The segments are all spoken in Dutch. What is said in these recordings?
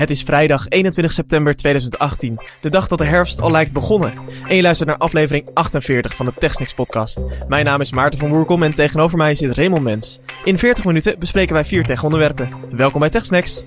Het is vrijdag 21 september 2018, de dag dat de herfst al lijkt begonnen. En je luistert naar aflevering 48 van de TechSnacks podcast. Mijn naam is Maarten van Woerkom en tegenover mij zit Raymond Mens. In 40 minuten bespreken wij vier tech-onderwerpen. Welkom bij TechSnacks.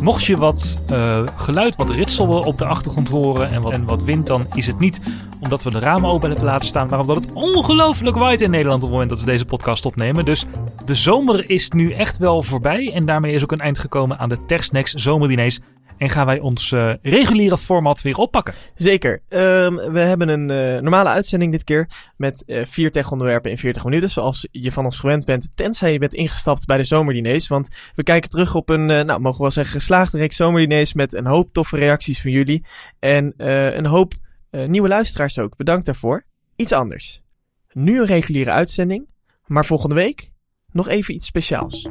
Mocht je wat uh, geluid, wat ritselen op de achtergrond horen en wat, en wat wind, dan is het niet omdat we de ramen open hebben laten staan, maar omdat het ongelooflijk waait in Nederland op het moment dat we deze podcast opnemen. Dus de zomer is nu echt wel voorbij en daarmee is ook een eind gekomen aan de Tersnacks zomerdiners. En gaan wij ons uh, reguliere format weer oppakken. Zeker. Um, we hebben een uh, normale uitzending dit keer. Met uh, vier tech-onderwerpen in 40 minuten. Zoals je van ons gewend bent. Tenzij je bent ingestapt bij de zomerdiners. Want we kijken terug op een, nou mogen we wel zeggen, geslaagde reeks zomerdiners. Met een hoop toffe reacties van jullie. En een hoop nieuwe luisteraars ook. Bedankt daarvoor. Iets anders. Nu een reguliere uitzending. Maar volgende week nog even iets speciaals.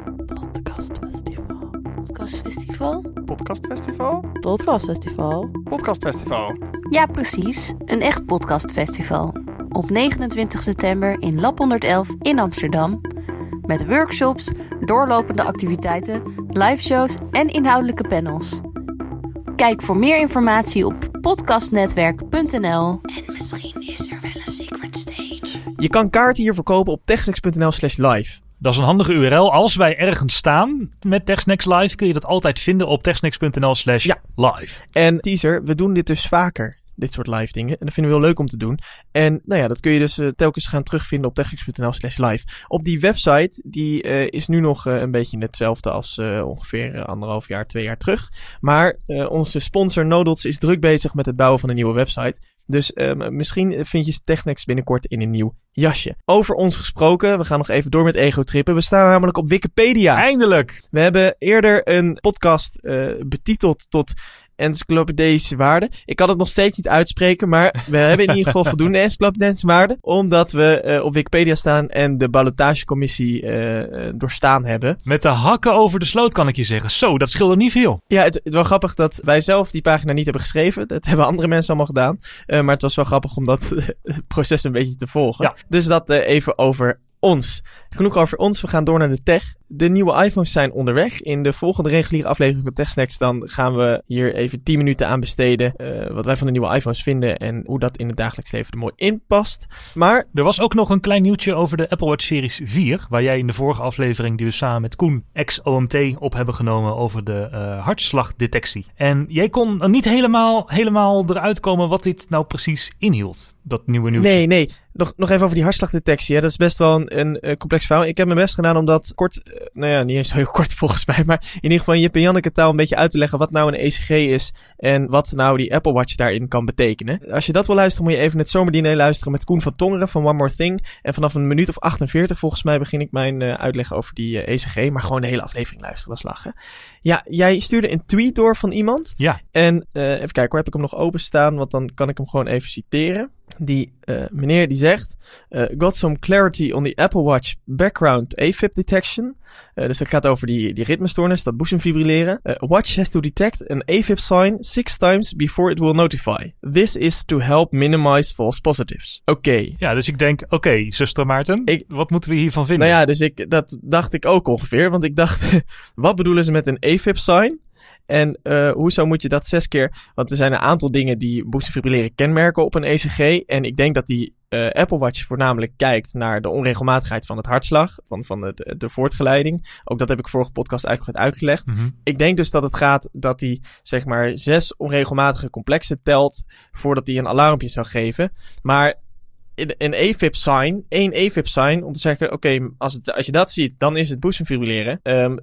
Podcastfestival? Podcastfestival? Podcastfestival? Podcastfestival. Ja, precies. Een echt podcastfestival. Op 29 september in Lab 111 in Amsterdam. Met workshops, doorlopende activiteiten, liveshows en inhoudelijke panels. Kijk voor meer informatie op podcastnetwerk.nl. En misschien is er wel een secret stage. Je kan kaarten hiervoor kopen op techsnacks.nl slash live. Dat is een handige URL. Als wij ergens staan met TechSnacks Live, kun je dat altijd vinden op techsnacks.nl slash live. En teaser, we doen dit dus vaker. Dit soort live dingen. En dat vinden we heel leuk om te doen. En nou ja, dat kun je dus uh, telkens gaan terugvinden op technics.nl slash live. Op die website, die uh, is nu nog uh, een beetje hetzelfde als ongeveer anderhalf jaar, twee jaar terug. Maar onze sponsor Nodots is druk bezig met het bouwen van een nieuwe website. Dus um, misschien vind je Technex binnenkort in een nieuw jasje. Over ons gesproken, we gaan nog even door met ego-trippen. We staan namelijk op Wikipedia. Eindelijk! We hebben eerder een podcast uh, betiteld tot encyclopedische waarde. Ik kan het nog steeds niet uitspreken, maar we hebben in ieder geval voldoende encyclopedische waarde. Omdat we uh, op Wikipedia staan en de ballotagecommissie uh, doorstaan hebben. Met de hakken over de sloot kan ik je zeggen. Zo, dat scheelde niet veel. Ja, het, het was grappig dat wij zelf die pagina niet hebben geschreven. Dat hebben andere mensen allemaal gedaan. Uh, maar het was wel grappig om dat proces een beetje te volgen. Ja. Dus dat even over ons. Genoeg over ons, we gaan door naar de tech. De nieuwe iPhones zijn onderweg. In de volgende reguliere aflevering van TechSnacks dan gaan we hier even 10 minuten aan besteden. Uh, wat wij van de nieuwe iPhones vinden en hoe dat in het dagelijks leven er mooi in past. Maar... Er was ook nog een klein nieuwtje over de Apple Watch Series 4. Waar jij in de vorige aflevering die we samen met Koen ex-OMT op hebben genomen over de uh, hartslagdetectie. En jij kon niet helemaal, helemaal eruit komen wat dit nou precies inhield. Dat nieuwe nieuwtje. Nee, nee. Nog, nog even over die hartslagdetectie. Hè. Dat is best wel een, een, een complex verhaal. Ik heb mijn best gedaan om dat kort, uh, nou ja, niet eens heel kort volgens mij, maar in ieder geval in Jip en Janneke taal een beetje uit te leggen wat nou een ECG is en wat nou die Apple Watch daarin kan betekenen. Als je dat wil luisteren, moet je even het zomerdiner luisteren met Koen van Tongeren van One More Thing. En vanaf een minuut of 48 volgens mij begin ik mijn uh, uitleg over die uh, ECG, maar gewoon de hele aflevering luisteren, dat is lachen. Ja, jij stuurde een tweet door van iemand. Ja. En even kijken, hoe heb ik hem nog openstaan, want dan kan ik hem gewoon even citeren. Die uh, meneer die zegt: uh, Got some clarity on the Apple Watch background AFib detection. Uh, dus het gaat over die, die ritmestoornis, dat boezemfibrilleren. Watch has to detect an AFib sign six times before it will notify. This is to help minimize false positives. Oké. Okay. Ja, dus ik denk, oké, okay, zuster Maarten, ik, wat moeten we hiervan vinden? Nou ja, dus ik, dat dacht ik ook ongeveer. Want ik dacht, wat bedoelen ze met een AFib sign? En uh, hoezo moet je dat zes keer? Want er zijn een aantal dingen die boezemfibrilleren kenmerken op een ECG. En ik denk dat die uh, Apple Watch voornamelijk kijkt naar de onregelmatigheid van het hartslag, van, van de, de voortgeleiding. Ook dat heb ik vorige podcast uitgebreid uitgelegd. Mhm. Ik denk dus dat het gaat dat hij zeg maar zes onregelmatige complexen telt voordat hij een alarmpje zou geven. Maar een AFib sign, één AFib sign, om te zeggen, oké, als, als je dat ziet, dan is het boezemfibrilleren. Um,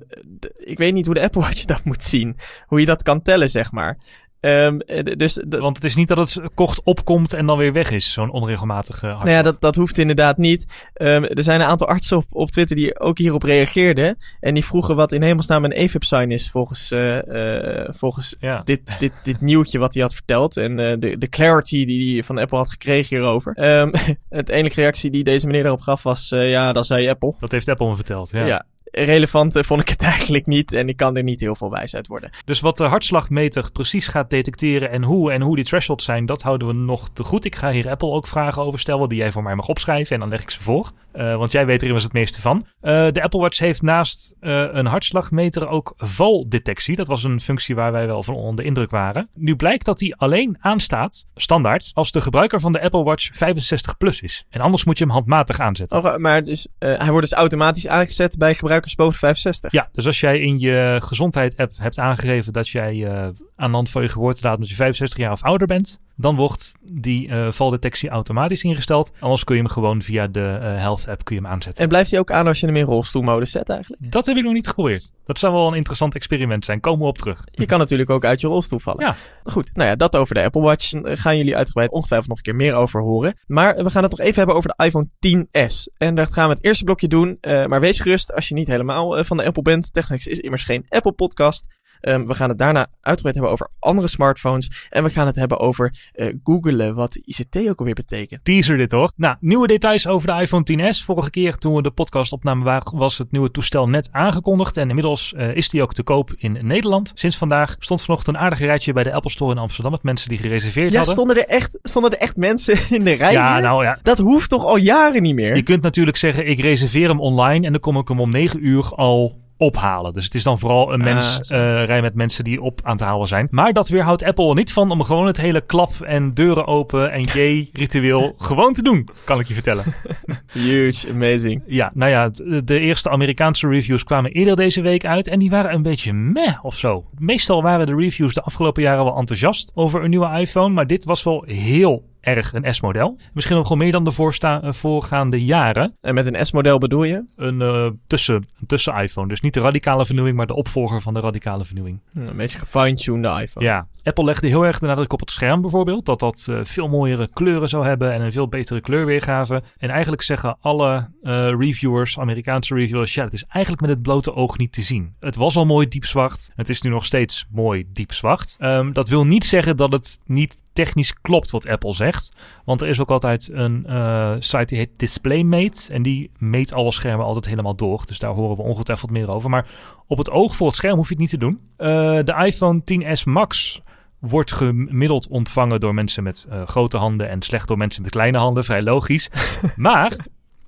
ik weet niet hoe de Apple Watch dat moet zien. Hoe je dat kan tellen, zeg maar. Um, dus, Want het is niet dat het kort opkomt en dan weer weg is, zo'n onregelmatige hartslag. Nou ja, dat, dat hoeft inderdaad niet. Um, er zijn een aantal artsen op, op Twitter die ook hierop reageerden. En die vroegen wat in hemelsnaam een AFib-sign is volgens, uh, uh, volgens ja. dit, dit, dit nieuwtje wat hij had verteld. En uh, de, de clarity die hij van Apple had gekregen hierover. Um, het enige reactie die deze meneer daarop gaf was, ja, dat zei Apple. Dat heeft Apple me verteld, ja. ja. Relevant eh, vond ik het eigenlijk niet. En ik kan er niet heel veel wijs uit worden. Dus wat de hartslagmeter precies gaat detecteren en hoe en hoe die thresholds zijn, dat houden we nog te goed. Ik ga hier Apple ook vragen over stellen die jij voor mij mag opschrijven en dan leg ik ze voor. Uh, want jij weet er immers het meeste van. Uh, de Apple Watch heeft naast uh, een hartslagmeter ook valdetectie. Dat was een functie waar wij wel van onder de indruk waren. Nu blijkt dat die alleen aanstaat, standaard, als de gebruiker van de Apple Watch 65 plus is. En anders moet je hem handmatig aanzetten. Oh, maar dus, hij wordt dus automatisch aangezet bij gebruikers boven 65? Ja, dus als jij in je gezondheid app hebt aangegeven dat jij aan de hand van je geboortedatum dat je 65 jaar of ouder bent, dan wordt die uh, valdetectie automatisch ingesteld. Anders kun je hem gewoon via de uh, Health app kun je hem aanzetten. En blijft hij ook aan als je hem in rolstoelmodus zet eigenlijk? Dat heb ik nog niet geprobeerd. Dat zou wel een interessant experiment zijn. Komen we op terug. Je kan natuurlijk ook uit je rolstoel vallen. Ja. Goed, nou ja, dat over de Apple Watch. Daar gaan jullie uitgebreid ongetwijfeld nog een keer meer over horen. Maar we gaan het nog even hebben over de iPhone 10s. En daar gaan we het eerste blokje doen. Uh, maar wees gerust als je niet helemaal van de Apple bent. Technics is immers geen Apple podcast. Um, we gaan het daarna uitgebreid hebben over andere smartphones. En we gaan het hebben over uh, googelen wat ICT ook alweer betekent. Teaser dit hoor. Nou, nieuwe details over de iPhone 10s. Vorige keer toen we de podcast opnamen waren, was het nieuwe toestel net aangekondigd. En inmiddels uh, is die ook te koop in Nederland. Sinds vandaag stond vanochtend een aardige rijtje bij de Apple Store in Amsterdam met mensen die gereserveerd ja, hadden. Stonden er, echt, stonden er echt mensen in de rij? Ja, hier? nou ja. Dat hoeft toch al jaren niet meer? Je kunt natuurlijk zeggen, ik reserveer hem online en dan kom ik hem om 9 uur al ophalen. Dus het is dan vooral een mens, uh, rij met mensen die op aan te halen zijn. Maar dat weerhoudt Apple er niet van om gewoon het hele klap en deuren open en J-ritueel gewoon te doen, kan ik je vertellen. Huge, amazing. Ja, nou ja, de eerste Amerikaanse reviews kwamen eerder deze week uit en die waren een beetje meh of zo. Meestal waren de reviews de afgelopen jaren wel enthousiast over een nieuwe iPhone, maar dit was wel heel erg een S-model. Misschien nog wel meer dan de voorsta- voorgaande jaren. En met een S-model bedoel je? Een, uh, tussen, een tussen-iPhone. Dus niet de radicale vernieuwing, maar de opvolger van de radicale vernieuwing. Een beetje gefine-tuned iPhone. Ja. Apple legde heel erg de nadruk op het scherm bijvoorbeeld. Dat dat uh, veel mooiere kleuren zou hebben en een veel betere kleurweergave. En eigenlijk zeggen alle uh, reviewers, Amerikaanse reviewers, ja, het is eigenlijk met het blote oog niet te zien. Het was al mooi diep zwart. Het is nu nog steeds mooi diep zwart. Um, dat wil niet zeggen dat het niet technisch klopt wat Apple zegt. Want er is ook altijd een uh, site die heet DisplayMate. En die meet alle schermen altijd helemaal door. Dus daar horen we ongetwijfeld meer over. Maar op het oog voor het scherm hoef je het niet te doen. Uh, de iPhone 10s Max wordt gemiddeld ontvangen door mensen met uh, grote handen en slecht door mensen met kleine handen. Vrij logisch. maar,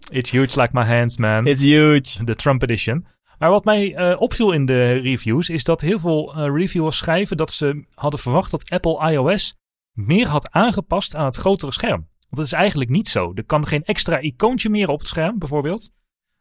it's huge like my hands, man. It's huge. De Trump Edition. Maar wat mij uh, opviel in de reviews is dat heel veel uh, reviewers schrijven dat ze hadden verwacht dat Apple iOS meer had aangepast aan het grotere scherm. Want dat is eigenlijk niet zo. Er kan geen extra icoontje meer op het scherm, bijvoorbeeld.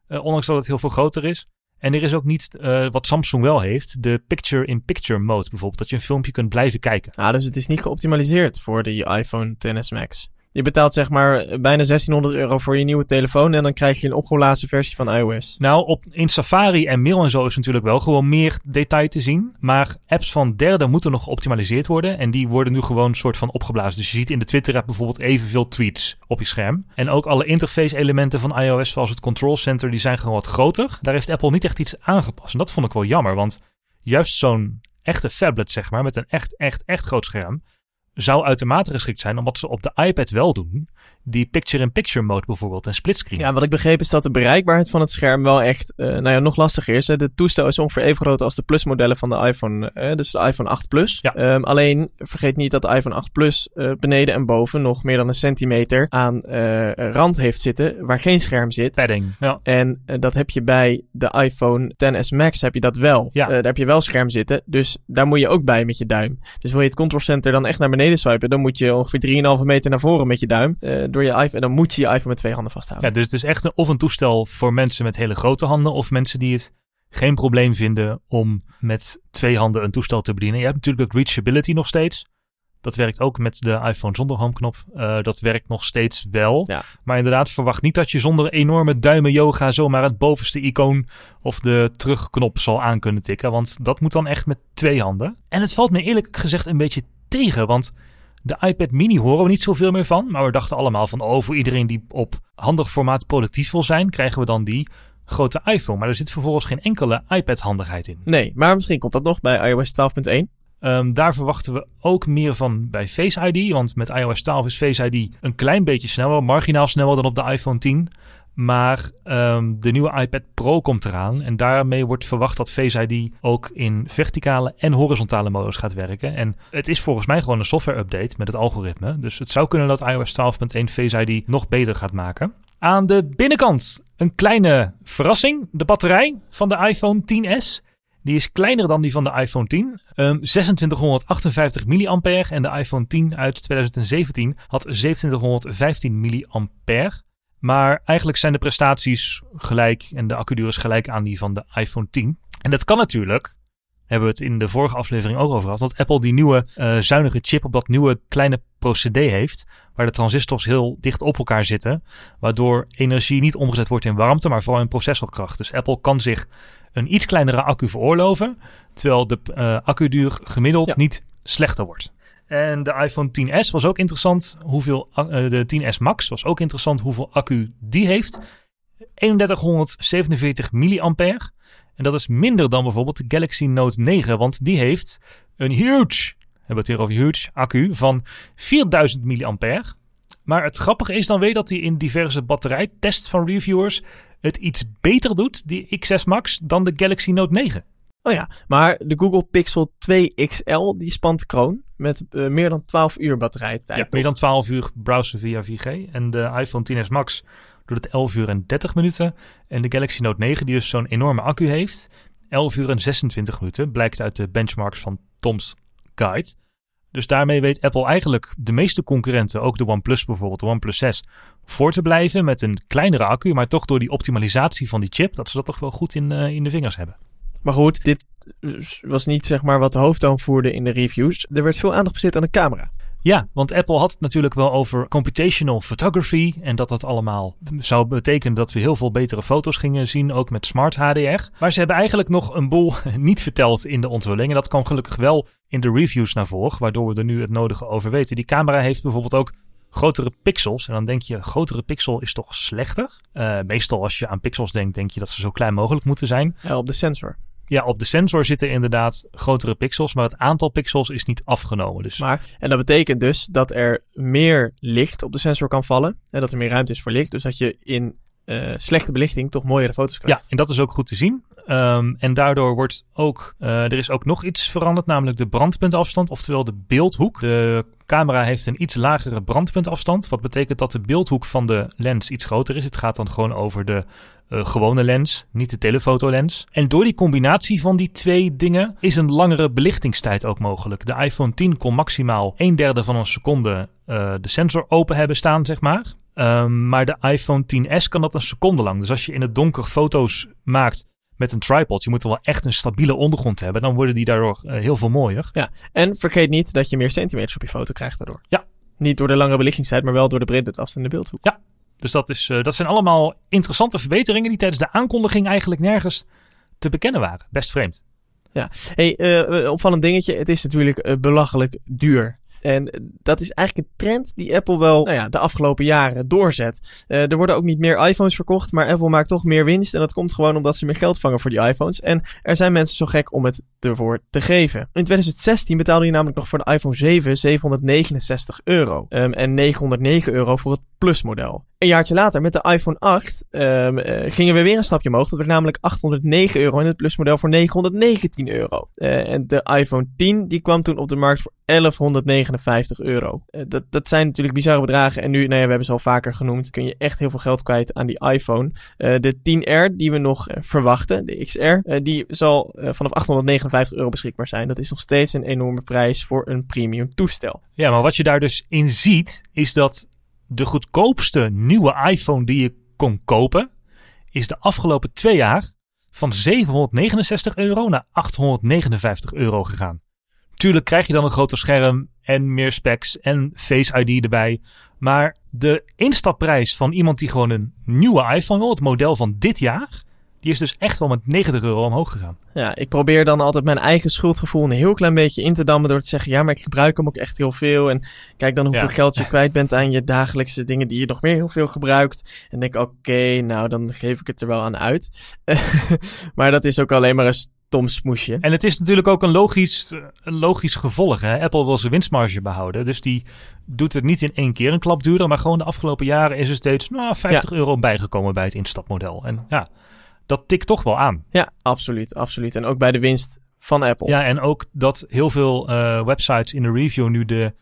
Uh, ondanks dat het heel veel groter is. En er is ook niet, uh, wat Samsung wel heeft, de picture-in-picture mode bijvoorbeeld. Dat je een filmpje kunt blijven kijken. Ah, dus het is niet geoptimaliseerd voor de iPhone XS Max. Je betaalt zeg maar bijna 1600 euro voor je nieuwe telefoon en dan krijg je een opgeblazen versie van iOS. Nou, op, in Safari en Mail en zo is natuurlijk wel gewoon meer detail te zien. Maar apps van derden moeten nog geoptimaliseerd worden en die worden nu gewoon een soort van opgeblazen. Dus je ziet in de Twitter-app bijvoorbeeld evenveel tweets op je scherm. En ook alle interface-elementen van iOS, zoals het Control Center, die zijn gewoon wat groter. Daar heeft Apple niet echt iets aangepast. En dat vond ik wel jammer, want juist zo'n echte phablet, zeg maar, met een echt, echt, echt groot scherm zou uitermate geschikt zijn, omdat ze op de iPad wel doen. Die picture-in-picture mode bijvoorbeeld en splitscreen. Ja, wat ik begreep is dat de bereikbaarheid van het scherm wel echt, uh, nou ja, nog lastiger is. Hè. De toestel is ongeveer even groot als de Plus-modellen van de iPhone, uh, dus de iPhone 8 Plus. Ja. Um, alleen vergeet niet dat de iPhone 8 Plus uh, beneden en boven nog meer dan een centimeter aan rand heeft zitten, waar geen scherm zit. Padding, ja. En dat heb je bij de iPhone XS Max heb je dat wel. Ja. daar heb je wel scherm zitten, dus daar moet je ook bij met je duim. Dus wil je het control center dan echt naar beneden swipen, dan moet je ongeveer 3,5 meter naar voren met je duim uh, door je iPhone. En dan moet je je iPhone met twee handen vasthouden. Ja, dus het is echt een, of een toestel voor mensen met hele grote handen of mensen die het geen probleem vinden om met twee handen een toestel te bedienen. Je hebt natuurlijk dat reachability nog steeds. Dat werkt ook met de iPhone zonder homeknop. Uh, dat werkt nog steeds wel. Ja. Maar inderdaad, verwacht niet dat je zonder enorme duimen yoga zomaar het bovenste icoon of de terugknop zal aan kunnen tikken. Want dat moet dan echt met twee handen. En het valt me eerlijk gezegd een beetje tegen. Want de iPad mini horen we niet zoveel meer van. Maar we dachten allemaal van, oh, voor iedereen die op handig formaat productief wil zijn, krijgen we dan die grote iPhone. Maar er zit vervolgens geen enkele iPad-handigheid in. Nee, maar misschien komt dat nog bij iOS 12.1. Um, daar verwachten we ook meer van bij Face ID. Want met iOS 12 is Face ID een klein beetje sneller, marginaal sneller dan op de iPhone 10. Maar ehm, de nieuwe iPad Pro komt eraan. En daarmee wordt verwacht dat Face ID ook in verticale en horizontale modus gaat werken. En het is volgens mij gewoon een software update met het algoritme. Dus het zou kunnen dat iOS 12.1 Face ID nog beter gaat maken. Aan de binnenkant een kleine verrassing. De batterij van de iPhone 10s. Die is kleiner dan die van de iPhone 10. Um, 2658 mAh en de iPhone 10 uit 2017 had 2715 mAh. Maar eigenlijk zijn de prestaties gelijk en de accuduur is gelijk aan die van de iPhone 10. En dat kan natuurlijk, hebben we het in de vorige aflevering ook over gehad, dat Apple die nieuwe uh, zuinige chip op dat nieuwe kleine procedé heeft, waar de transistors heel dicht op elkaar zitten, waardoor energie niet omgezet wordt in warmte, maar vooral in processorkracht. Dus Apple kan zich een iets kleinere accu veroorloven, terwijl de uh, accuduur gemiddeld ja. niet slechter wordt. En de iPhone 10s was ook interessant. Hoeveel, uh, de 10s Max was ook interessant hoeveel accu die heeft. 3147 mAh. En dat is minder dan bijvoorbeeld de Galaxy Note 9, want die heeft een huge, we hebben het hier over huge, accu van 4000 mAh. Maar het grappige is dan weer dat hij in diverse batterijtests van reviewers het iets beter doet, die X6 Max, dan de Galaxy Note 9. Oh ja, maar de Google Pixel 2 XL die spant de kroon met uh, meer dan 12 uur batterijtijd. Ja, meer dan 12 uur browsen via 4G. En de iPhone 10s Max doet het 11 uur en 30 minuten. En de Galaxy Note 9, die dus zo'n enorme accu heeft, 11 uur en 26 minuten. Blijkt uit de benchmarks van Tom's Guide. Dus daarmee weet Apple eigenlijk de meeste concurrenten, ook de OnePlus bijvoorbeeld, de OnePlus 6, voor te blijven met een kleinere accu, maar toch door die optimalisatie van die chip, dat ze dat toch wel goed in, uh, in de vingers hebben. Maar goed, dit was niet zeg maar wat de hoofdtoon voerde in de reviews. Er werd veel aandacht besteed aan de camera. Ja, want Apple had het natuurlijk wel over computational photography. En dat dat allemaal zou betekenen dat we heel veel betere foto's gingen zien, ook met smart HDR. Maar ze hebben eigenlijk nog een boel niet verteld in de onthulling. En dat kwam gelukkig wel in de reviews naar voren, waardoor we er nu het nodige over weten. Die camera heeft bijvoorbeeld ook grotere pixels. En dan denk je, grotere pixel is toch slechter? Uh, meestal als je aan pixels denkt, denk je dat ze zo klein mogelijk moeten zijn. Ja, op de sensor. Ja, op de sensor zitten inderdaad grotere pixels, maar het aantal pixels is niet afgenomen. Dus. Maar, en dat betekent dus dat er meer licht op de sensor kan vallen. En dat er meer ruimte is voor licht. Dus dat je in uh, slechte belichting toch mooiere foto's krijgt. Ja, en dat is ook goed te zien. Um, en daardoor wordt ook, uh, er is ook nog iets veranderd, namelijk de brandpuntafstand, oftewel de beeldhoek. De camera heeft een iets lagere brandpuntafstand, wat betekent dat de beeldhoek van de lens iets groter is. Het gaat dan gewoon over de uh, gewone lens, niet de telefotolens. En door die combinatie van die twee dingen is een langere belichtingstijd ook mogelijk. De iPhone 10 kon maximaal een derde van een seconde uh, de sensor open hebben staan, zeg maar. Um, maar de iPhone 10s kan dat een seconde lang. Dus als je in het donker foto's maakt met een tripod, je moet er wel echt een stabiele ondergrond hebben. Dan worden die daardoor uh, heel veel mooier. Ja, en vergeet niet dat je meer centimeters op je foto krijgt daardoor. Ja. Niet door de langere belichtingstijd, maar wel door de breedte afstand in de beeldhoek. Ja, dus dat, is, uh, dat zijn allemaal interessante verbeteringen die tijdens de aankondiging eigenlijk nergens te bekennen waren. Best vreemd. Ja, hey, uh, opvallend dingetje. Het is natuurlijk belachelijk duur. En dat is eigenlijk een trend die Apple wel nou ja, de afgelopen jaren doorzet. Uh, er worden ook niet meer iPhones verkocht, maar Apple maakt toch meer winst. En dat komt gewoon omdat ze meer geld vangen voor die iPhones. En er zijn mensen zo gek om het ervoor te geven. In 2016 betaalde je namelijk nog voor de iPhone 7 769 euro. Um, en 909 euro voor het Plus model. Een jaartje later, met de iPhone 8, um, uh, gingen we weer een stapje omhoog. Dat werd namelijk 809 euro en het plusmodel voor 919 euro. Uh, en de iPhone 10 die kwam toen op de markt voor 1159 euro. Uh, dat, dat zijn natuurlijk bizarre bedragen. En nu, nou ja, we hebben ze al vaker genoemd, kun je echt heel veel geld kwijt aan die iPhone. de 10R die we nog verwachten, de XR, die zal vanaf 859 euro beschikbaar zijn. Dat is nog steeds een enorme prijs voor een premium toestel. Ja, maar wat je daar dus in ziet, is dat de goedkoopste nieuwe iPhone die je kon kopen, is de afgelopen twee jaar van 769 euro naar 859 euro gegaan. Tuurlijk krijg je dan een groter scherm en meer specs en Face ID erbij. Maar de instapprijs van iemand die gewoon een nieuwe iPhone wil, het model van dit jaar, die is dus echt wel met 90 euro omhoog gegaan. Ja, ik probeer dan altijd mijn eigen schuldgevoel een heel klein beetje in te dammen door te zeggen, ja, maar ik gebruik hem ook echt heel veel. En kijk dan hoeveel ja. geld je kwijt bent aan je dagelijkse dingen die je nog meer heel veel gebruikt. En denk, oké, okay, nou dan geef ik het er wel aan uit. maar dat is ook alleen maar een Tom Smoesje. En het is natuurlijk ook een logisch, een logisch gevolg. Hè? Apple wil zijn winstmarge behouden. Dus die doet het niet in één keer een klap duurder. Maar gewoon de afgelopen jaren is er steeds nou, 50 euro bijgekomen bij het instapmodel. En ja, dat tikt toch wel aan. Ja, absoluut, absoluut. En ook bij de winst van Apple. Ja, en ook dat heel veel uh, websites in de review nu de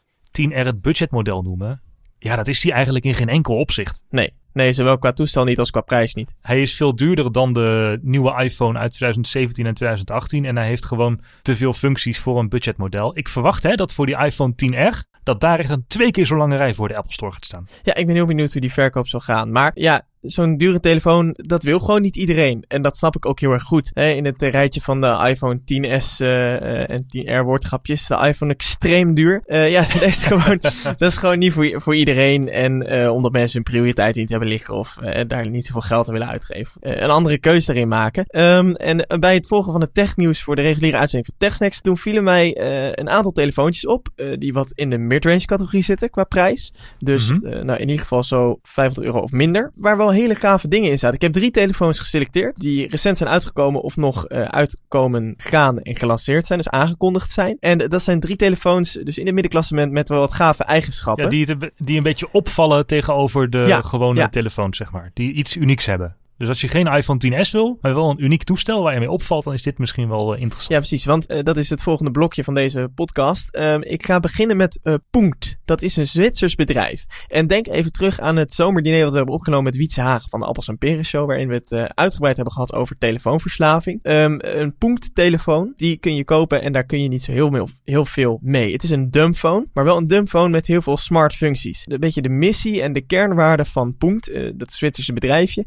10R het budgetmodel noemen. Ja, dat is die eigenlijk in geen enkel opzicht. Nee, nee, zowel qua toestel niet als qua prijs niet. Hij is veel duurder dan de nieuwe iPhone uit 2017 en 2018. En hij heeft gewoon te veel functies voor een budgetmodel. Ik verwacht hè, dat voor die iPhone 10R, dat daar echt een twee keer zo lange rij voor de Apple Store gaat staan. Ja, ik ben heel benieuwd hoe die verkoop zal gaan. Maar ja, zo'n dure telefoon, dat wil gewoon niet iedereen. En dat snap ik ook heel erg goed. in het rijtje van de iPhone 10s uh, en 10R woordgrapjes, de iPhone extreem duur. Uh, ja, dat is gewoon, dat is gewoon niet voor, voor iedereen. En uh, omdat mensen hun prioriteit niet hebben liggen of daar niet zoveel geld aan willen uitgeven. een andere keuze daarin maken. Um, en bij het volgen van het technieuws voor de reguliere uitzending van TechSnacks, toen vielen mij een aantal telefoontjes op die wat in de midrange categorie zitten qua prijs. Dus mm -hmm. nou, in ieder geval zo 500 euro of minder. Waar wel hele gave dingen in zaten. Ik heb drie telefoons geselecteerd die recent zijn uitgekomen of nog uh, uitkomen gaan en gelanceerd zijn, dus aangekondigd zijn. En dat zijn drie telefoons, dus in het middenklassement met wel wat gave eigenschappen. Ja, die, die een beetje opvallen tegenover de ja, gewone ja. telefoons, zeg maar. Die iets unieks hebben. Dus als je geen iPhone 10s wil, maar wel een uniek toestel waar je mee opvalt, dan is dit misschien wel uh, interessant. Ja, precies, want uh, dat is het volgende blokje van deze podcast. Uh, ik ga beginnen met uh, Punkt. Dat is een Zwitsers bedrijf. En denk even terug aan het zomerdiner wat we hebben opgenomen met Wietse Hagen van de Appels en Peren Show, waarin we het uitgebreid hebben gehad over telefoonverslaving. Um, een Punkt-telefoon, die kun je kopen en daar kun je niet zo heel, heel, veel mee. Het is een dumbphone, maar wel een dumbphone met heel veel smart functies. Een beetje de missie en de kernwaarden van Punkt, dat Zwitserse bedrijfje,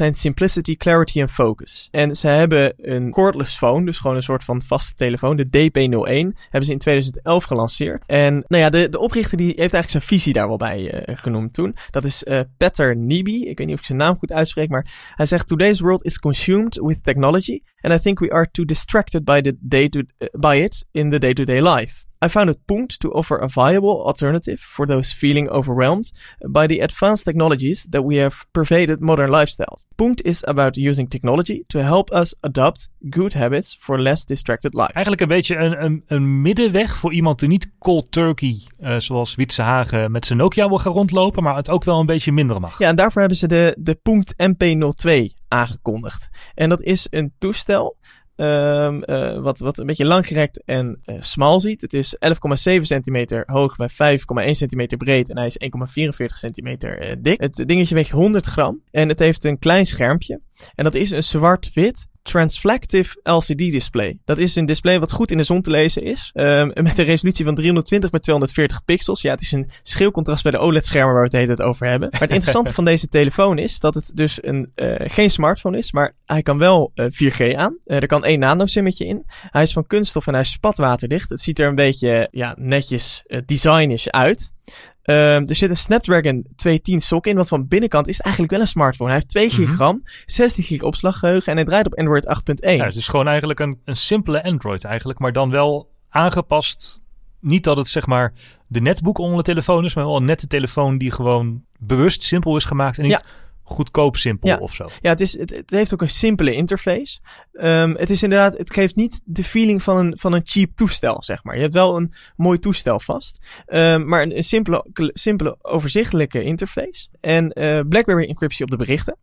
zijn simplicity, clarity en focus. En ze hebben een cordless phone, dus gewoon een soort van vaste telefoon, de DP01, hebben ze in 2011 gelanceerd. En nou ja, de, de oprichter die heeft eigenlijk zijn visie daar wel bij uh, genoemd toen. Dat is uh, Peter Nibi. Ik weet niet of ik zijn naam goed uitspreek, maar hij zegt: Today's world is consumed with technology, and I think we are too distracted by the day to uh, by it in the day-to-day -day life. I found it Punkt to offer a viable alternative for those feeling overwhelmed by the advanced technologies that we have pervaded modern lifestyles. Punkt is about using technology to help us adopt good habits for less distracted lives. Eigenlijk een beetje een, een, een middenweg voor iemand die niet cold turkey, uh, zoals Wietse Hagen, met zijn Nokia wil gaan rondlopen, maar het ook wel een beetje minder mag. Ja, en daarvoor hebben ze de, de Punkt MP02 aangekondigd. En dat is een toestel Um, uh, wat, wat een beetje langgerekt en uh, smal ziet. Het is 11,7 centimeter hoog bij 5,1 centimeter breed en hij is 1,44 centimeter uh, dik. Het dingetje weegt 100 gram en het heeft een klein schermpje. En dat is een zwart-wit Transflective LCD display. Dat is een display wat goed in de zon te lezen is. Um, met een resolutie van 320 bij 240 pixels. Ja, het is een schil contrast bij de OLED-schermen waar we het hele over hebben. Maar het interessante van deze telefoon is dat het dus een, uh, geen smartphone is, maar hij kan wel uh, 4G aan. Uh, er kan één nano-simmetje in. Hij is van kunststof en hij is spatwaterdicht. Het ziet er een beetje ja, netjes designish uit. Um, er zit een Snapdragon 210 sok in, wat van binnenkant is eigenlijk wel een smartphone. Hij heeft 2 mm gram, 16 gig opslaggeheugen en hij draait op Android 8.1. Ja, het is gewoon eigenlijk een, een simpele Android eigenlijk, maar dan wel aangepast. Niet dat het zeg maar de netboek onder de telefoon is, maar wel een nette telefoon die gewoon bewust simpel is gemaakt en niet ja goedkoop simpel ja. of zo. Ja, het, is, het, het heeft ook een simpele interface. Um, het is inderdaad, het geeft niet de feeling van een, van een cheap toestel, zeg maar. Je hebt wel een mooi toestel vast, um, maar een, een, simpele, simpele, overzichtelijke interface. En uh, BlackBerry encryptie op de berichten.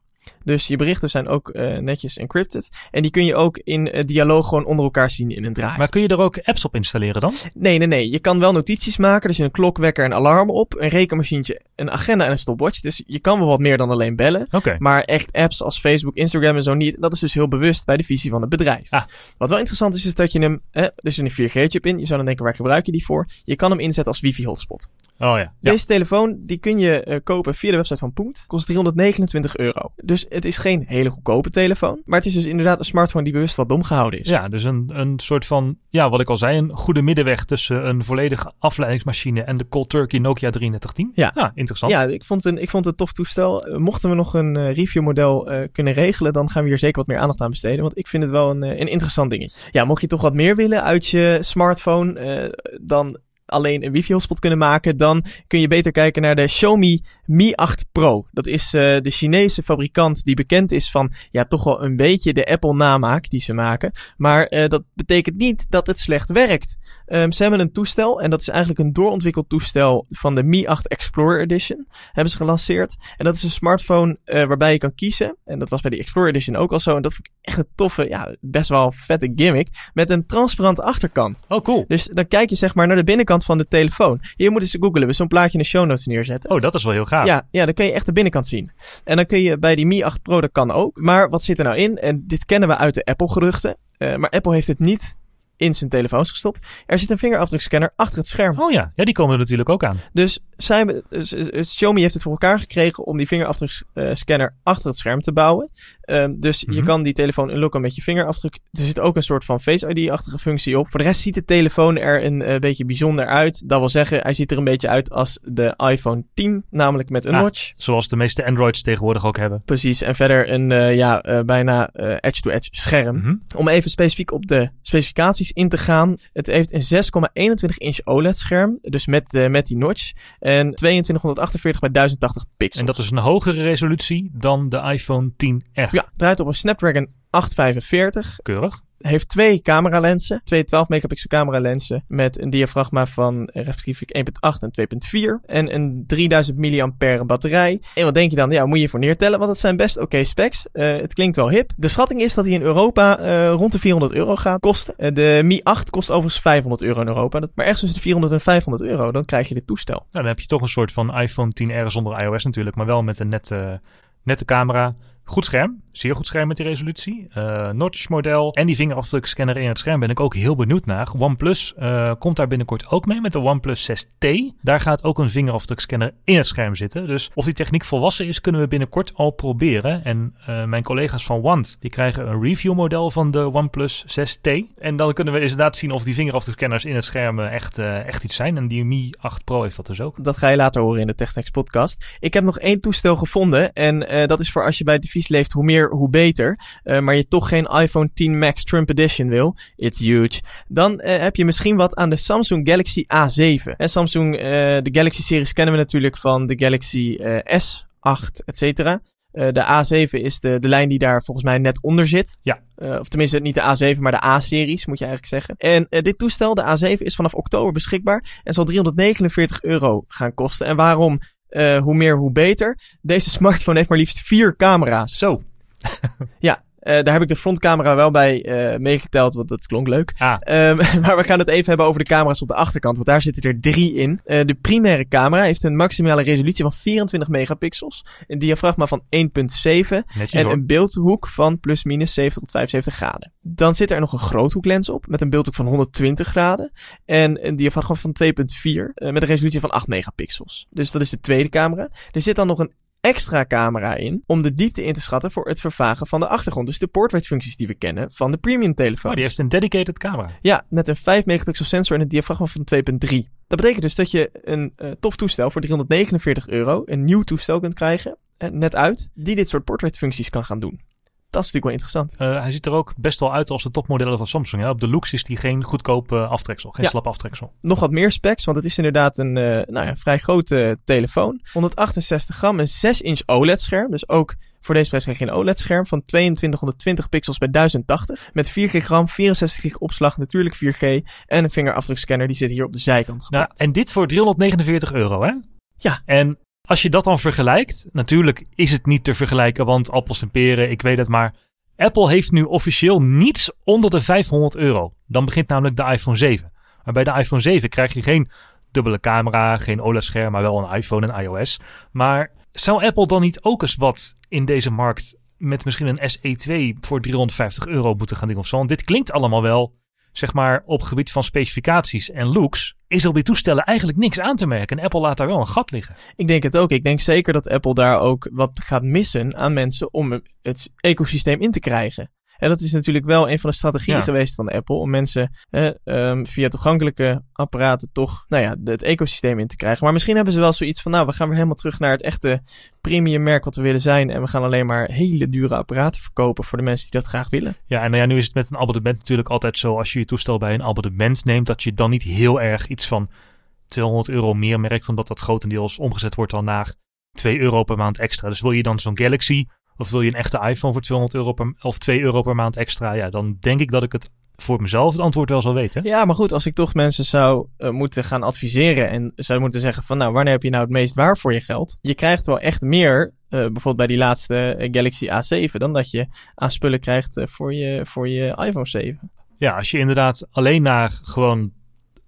Dus je berichten zijn ook uh, netjes encrypted. En die kun je ook in uh, dialoog gewoon onder elkaar zien in een draai. Maar kun je er ook apps op installeren dan? Nee, nee, nee. Je kan wel notities maken. Dus je een klok, wekker, een alarm op. Een rekenmachientje, een agenda en een stopwatch. Dus je kan wel wat meer dan alleen bellen. Okay. Maar echt apps als Facebook, Instagram en zo niet. Dat is dus heel bewust bij de visie van het bedrijf. Ah. Wat wel interessant is, is dat je hem... Eh, er zit een 4G-chip in. Je zou dan denken, waar gebruik je die voor? Je kan hem inzetten als wifi-hotspot. Oh ja. Deze telefoon die kun je uh, kopen via de website van Punkt. Kost 329 euro. Dus het is geen hele goedkope telefoon. Maar het is dus inderdaad een smartphone die bewust wat dom gehouden is. Ja, dus een, een soort van, ja, wat ik al zei, een goede middenweg tussen een volledige afleidingsmachine en de Cold Turkey Nokia 3310. Ja, ja interessant. Ja, ik vond, een, ik vond het een tof toestel. Mochten we nog een uh, reviewmodel uh, kunnen regelen, dan gaan we hier zeker wat meer aandacht aan besteden. Want ik vind het wel een, een interessant dingetje. Ja, mocht je toch wat meer willen uit je smartphone, dan alleen een wifi-hotspot kunnen maken, dan kun je beter kijken naar de Xiaomi Mi 8 Pro. Dat is uh, de Chinese fabrikant die bekend is van ja, toch wel een beetje de Apple namaak die ze maken. Maar uh, dat betekent niet dat het slecht werkt. Um, ze hebben een toestel en dat is eigenlijk een doorontwikkeld toestel van de Mi 8 Explorer Edition. Hebben ze gelanceerd. En dat is een smartphone uh, waarbij je kan kiezen. En dat was bij de Explorer Edition ook al zo. En dat vond ik echt een toffe, ja, best wel vette gimmick. Met een transparante achterkant. Oh, cool. Dus dan kijk je zeg maar naar de binnenkant van de telefoon. Je moet eens googlen. We zo'n plaatje in de show notes neerzetten. Oh, dat is wel heel gaaf. Ja, ja, dan kun je echt de binnenkant zien. En dan kun je bij die Mi 8 Pro, dat kan ook. Maar wat zit er nou in? En dit kennen we uit de Apple geruchten. Uh, maar Apple heeft het niet in zijn telefoons gestopt. Er zit een vingerafdrukscanner achter het scherm. Oh ja, ja die komen er natuurlijk ook aan. Dus, zij, dus, dus Xiaomi heeft het voor elkaar gekregen om die vingerafdrukscanner achter het scherm te bouwen. Um, dus mm -hmm. je kan die telefoon unlocken met je vingerafdruk. Er zit ook een soort van Face ID-achtige functie op. Voor de rest ziet de telefoon er een uh, beetje bijzonder uit. Dat wil zeggen, hij ziet er een beetje uit als de iPhone 10, namelijk met een ah, notch. Zoals de meeste Androids tegenwoordig ook hebben. Precies, en verder een uh, ja, uh, bijna edge-to-edge -edge scherm. Mm -hmm. Om even specifiek op de specificaties in te gaan. Het heeft een 6,21 inch OLED scherm, dus met, met die notch. En 2248 bij 1080 pixels. En dat is een hogere resolutie dan de iPhone 10R. Ja, draait op een Snapdragon 845. Keurig heeft twee cameralensen. Twee 12 megapixel cameralensen met een diafragma van respectievelijk 1.8 en 2.4. En een 3000 mAh batterij. En wat denk je dan? Ja, moet je voor neertellen, want dat zijn best oké okay specs. Uh, het klinkt wel hip. De schatting is dat hij in Europa uh, rond de 400 euro gaat kosten. Uh, de Mi 8 kost overigens 500 euro in Europa. Dat, maar echt tussen de 400 en 500 euro, dan krijg je dit toestel. Nou, dan heb je toch een soort van iPhone 10R zonder iOS natuurlijk, maar wel met een nette, nette camera. Goed scherm, zeer goed scherm met die resolutie. Uh, notch model en die vingerafdrukscanner in het scherm ben ik ook heel benieuwd naar. OnePlus uh, komt daar binnenkort ook mee met de OnePlus 6T. Daar gaat ook een vingerafdrukscanner in het scherm zitten. Dus of die techniek volwassen is, kunnen we binnenkort al proberen. En uh, mijn collega's van Want, die krijgen een review model van de OnePlus 6T. En dan kunnen we inderdaad zien of die vingerafdrukscanners in het scherm echt, echt iets zijn. En die Mi 8 Pro heeft dat dus ook. Dat ga je later horen in de TechNext podcast. Ik heb nog één toestel gevonden en dat is voor als je bij leeft, hoe meer, hoe beter. Uh, maar je toch geen iPhone 10 Max Trump Edition wil. It's huge. Dan uh, heb je misschien wat aan de Samsung Galaxy A7. En Samsung, uh, de Galaxy series kennen we natuurlijk van de Galaxy S8, et cetera. de A7 is de, de lijn die daar volgens mij net onder zit. Ja. of tenminste, niet de A7, maar de A-series, moet je eigenlijk zeggen. En dit toestel, de A7, is vanaf oktober beschikbaar en zal 349 euro gaan kosten. En waarom? Uh, hoe meer, hoe beter. Deze smartphone heeft maar liefst vier camera's. Zo. ja, uh, daar heb ik de frontcamera wel bij uh, meegeteld, want dat klonk leuk. Ah. Um, maar we gaan het even hebben over de camera's op de achterkant, want daar zitten er drie in. Uh, de primaire camera heeft een maximale resolutie van 24 megapixels, een diafragma van 1.7 en hoor. een beeldhoek van plus minus 70 tot 75 graden. Dan zit er nog een groothoeklens op, met een beeldhoek van 120 graden en een diafragma van 2.4 met een resolutie van 8 megapixels. Dus dat is de tweede camera. Er zit dan nog een extra camera in om de diepte in te schatten voor het vervagen van de achtergrond. Dus de portrait functies die we kennen van de premium telefoon. Oh, die heeft een dedicated camera. Ja, met een 5 megapixel sensor en een diafragma van 2.3. Dat betekent dus dat je een uh, tof toestel voor 349 euro, een nieuw toestel kunt krijgen, uh, net uit, die dit soort portrait functies kan gaan doen. Dat is natuurlijk wel interessant. Uh, hij ziet er ook best wel uit als de topmodellen van Samsung. Hè? Op de looks is die geen goedkoop uh, aftreksel, geen Ja. slap aftreksel. Nog wat meer specs, want het is inderdaad een uh, nou ja, vrij grote telefoon. 168 gram, een 6 inch OLED scherm. Dus ook voor deze prijs krijg je een OLED scherm van 2220 pixels bij 1080. Met 4 gig RAM, 64 gig opslag, natuurlijk 4G. En een vingerafdrukscanner, die zit hier op de zijkant Nou, en dit voor 349 euro, hè? Ja. En als je dat dan vergelijkt, natuurlijk is het niet te vergelijken, want appels en peren, ik weet het maar. Apple heeft nu officieel niets onder de 500 euro. Dan begint namelijk de iPhone 7. Maar bij de iPhone 7 krijg je geen dubbele camera, geen OLED-scherm, maar wel een iPhone en iOS. Maar zou Apple dan niet ook eens wat in deze markt met misschien een SE2 voor 350 euro moeten gaan doen of zo? Want dit klinkt allemaal wel, zeg maar, op gebied van specificaties en looks, is er op die toestellen eigenlijk niks aan te merken. En Apple laat daar wel een gat liggen. Ik denk het ook. Ik denk zeker dat Apple daar ook wat gaat missen aan mensen om het ecosysteem in te krijgen. En dat is natuurlijk wel een van de strategieën Ja. geweest van Apple om mensen eh, via toegankelijke apparaten toch nou ja, het ecosysteem in te krijgen. Maar misschien hebben ze wel zoiets van, nou, we gaan weer helemaal terug naar het echte premium merk wat we willen zijn. En we gaan alleen maar hele dure apparaten verkopen voor de mensen die dat graag willen. Ja, en nou ja, nu is het met een abonnement natuurlijk altijd zo. Als je je toestel bij een abonnement neemt, dat je dan niet heel erg iets van 200 euro meer merkt, omdat dat grotendeels omgezet wordt dan naar 2 euro per maand extra. Dus wil je dan zo'n Galaxy of wil je een echte iPhone voor 200 euro per, of 2 euro per maand extra? Ja, dan denk ik dat ik het voor mezelf het antwoord wel zal weten. Ja, maar goed, als ik toch mensen zou uh, moeten gaan adviseren en zou moeten zeggen van nou, wanneer heb je nou het meest waar voor je geld? Je krijgt wel echt meer, uh, bijvoorbeeld bij die laatste Galaxy A7, dan dat je aan spullen krijgt voor, je, voor je iPhone 7. Ja, als je inderdaad alleen naar gewoon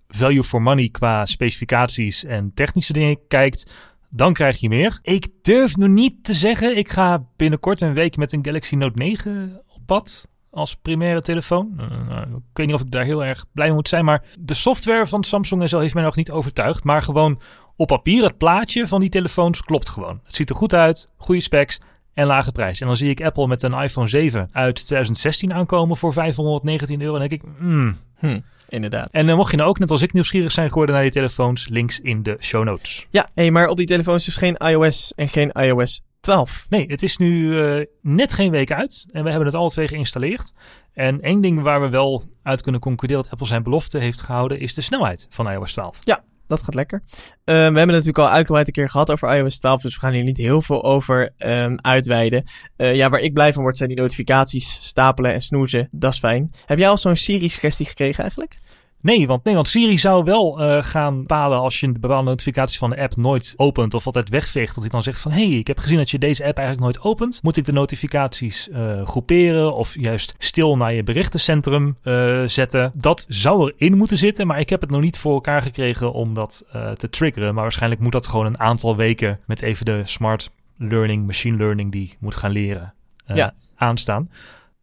value for money qua specificaties en technische dingen kijkt, dan krijg je meer. Ik durf nog niet te zeggen, ik ga binnenkort een week met een Galaxy Note 9 op pad als primaire telefoon. Uh, ik weet niet of ik daar heel erg blij mee moet zijn, maar de software van Samsung en zo heeft mij nog niet overtuigd. Maar gewoon op papier, het plaatje van die telefoons klopt gewoon. Het ziet er goed uit, goede specs en lage prijs. En dan zie ik Apple met een iPhone 7 uit 2016 aankomen voor 519 euro. En dan denk ik, hmm. Hm, inderdaad. En uh, mocht je nou ook net als ik nieuwsgierig zijn geworden naar die telefoons, links in de show notes. Ja, hey, maar op die telefoons dus geen iOS en geen iOS 12. Nee, het is nu uh, net geen week uit en we hebben het alle twee geïnstalleerd. En één ding waar we wel uit kunnen concluderen dat Apple zijn belofte heeft gehouden, is de snelheid van iOS 12. Ja, dat gaat lekker. Uh, we hebben het natuurlijk al uitgebreid een keer gehad over iOS 12, dus we gaan hier niet heel veel over um, uitweiden. Uh, ja, waar ik blij van word zijn die notificaties stapelen en snoezen. Dat is fijn. Heb jij al zo'n Siri-suggestie gekregen eigenlijk? Nee, want, nee, want Siri zou wel uh, gaan bepalen als je bepaalde notificaties van de app nooit opent of altijd wegveegt. Dat hij dan zegt van, hé, hey, ik heb gezien dat je deze app eigenlijk nooit opent. Moet ik de notificaties uh, groeperen of juist stil naar je berichtencentrum uh, zetten? Dat zou erin moeten zitten, maar ik heb het nog niet voor elkaar gekregen om dat te triggeren. Maar waarschijnlijk moet dat gewoon een aantal weken met even de smart learning, machine learning die moet gaan leren ja. aanstaan.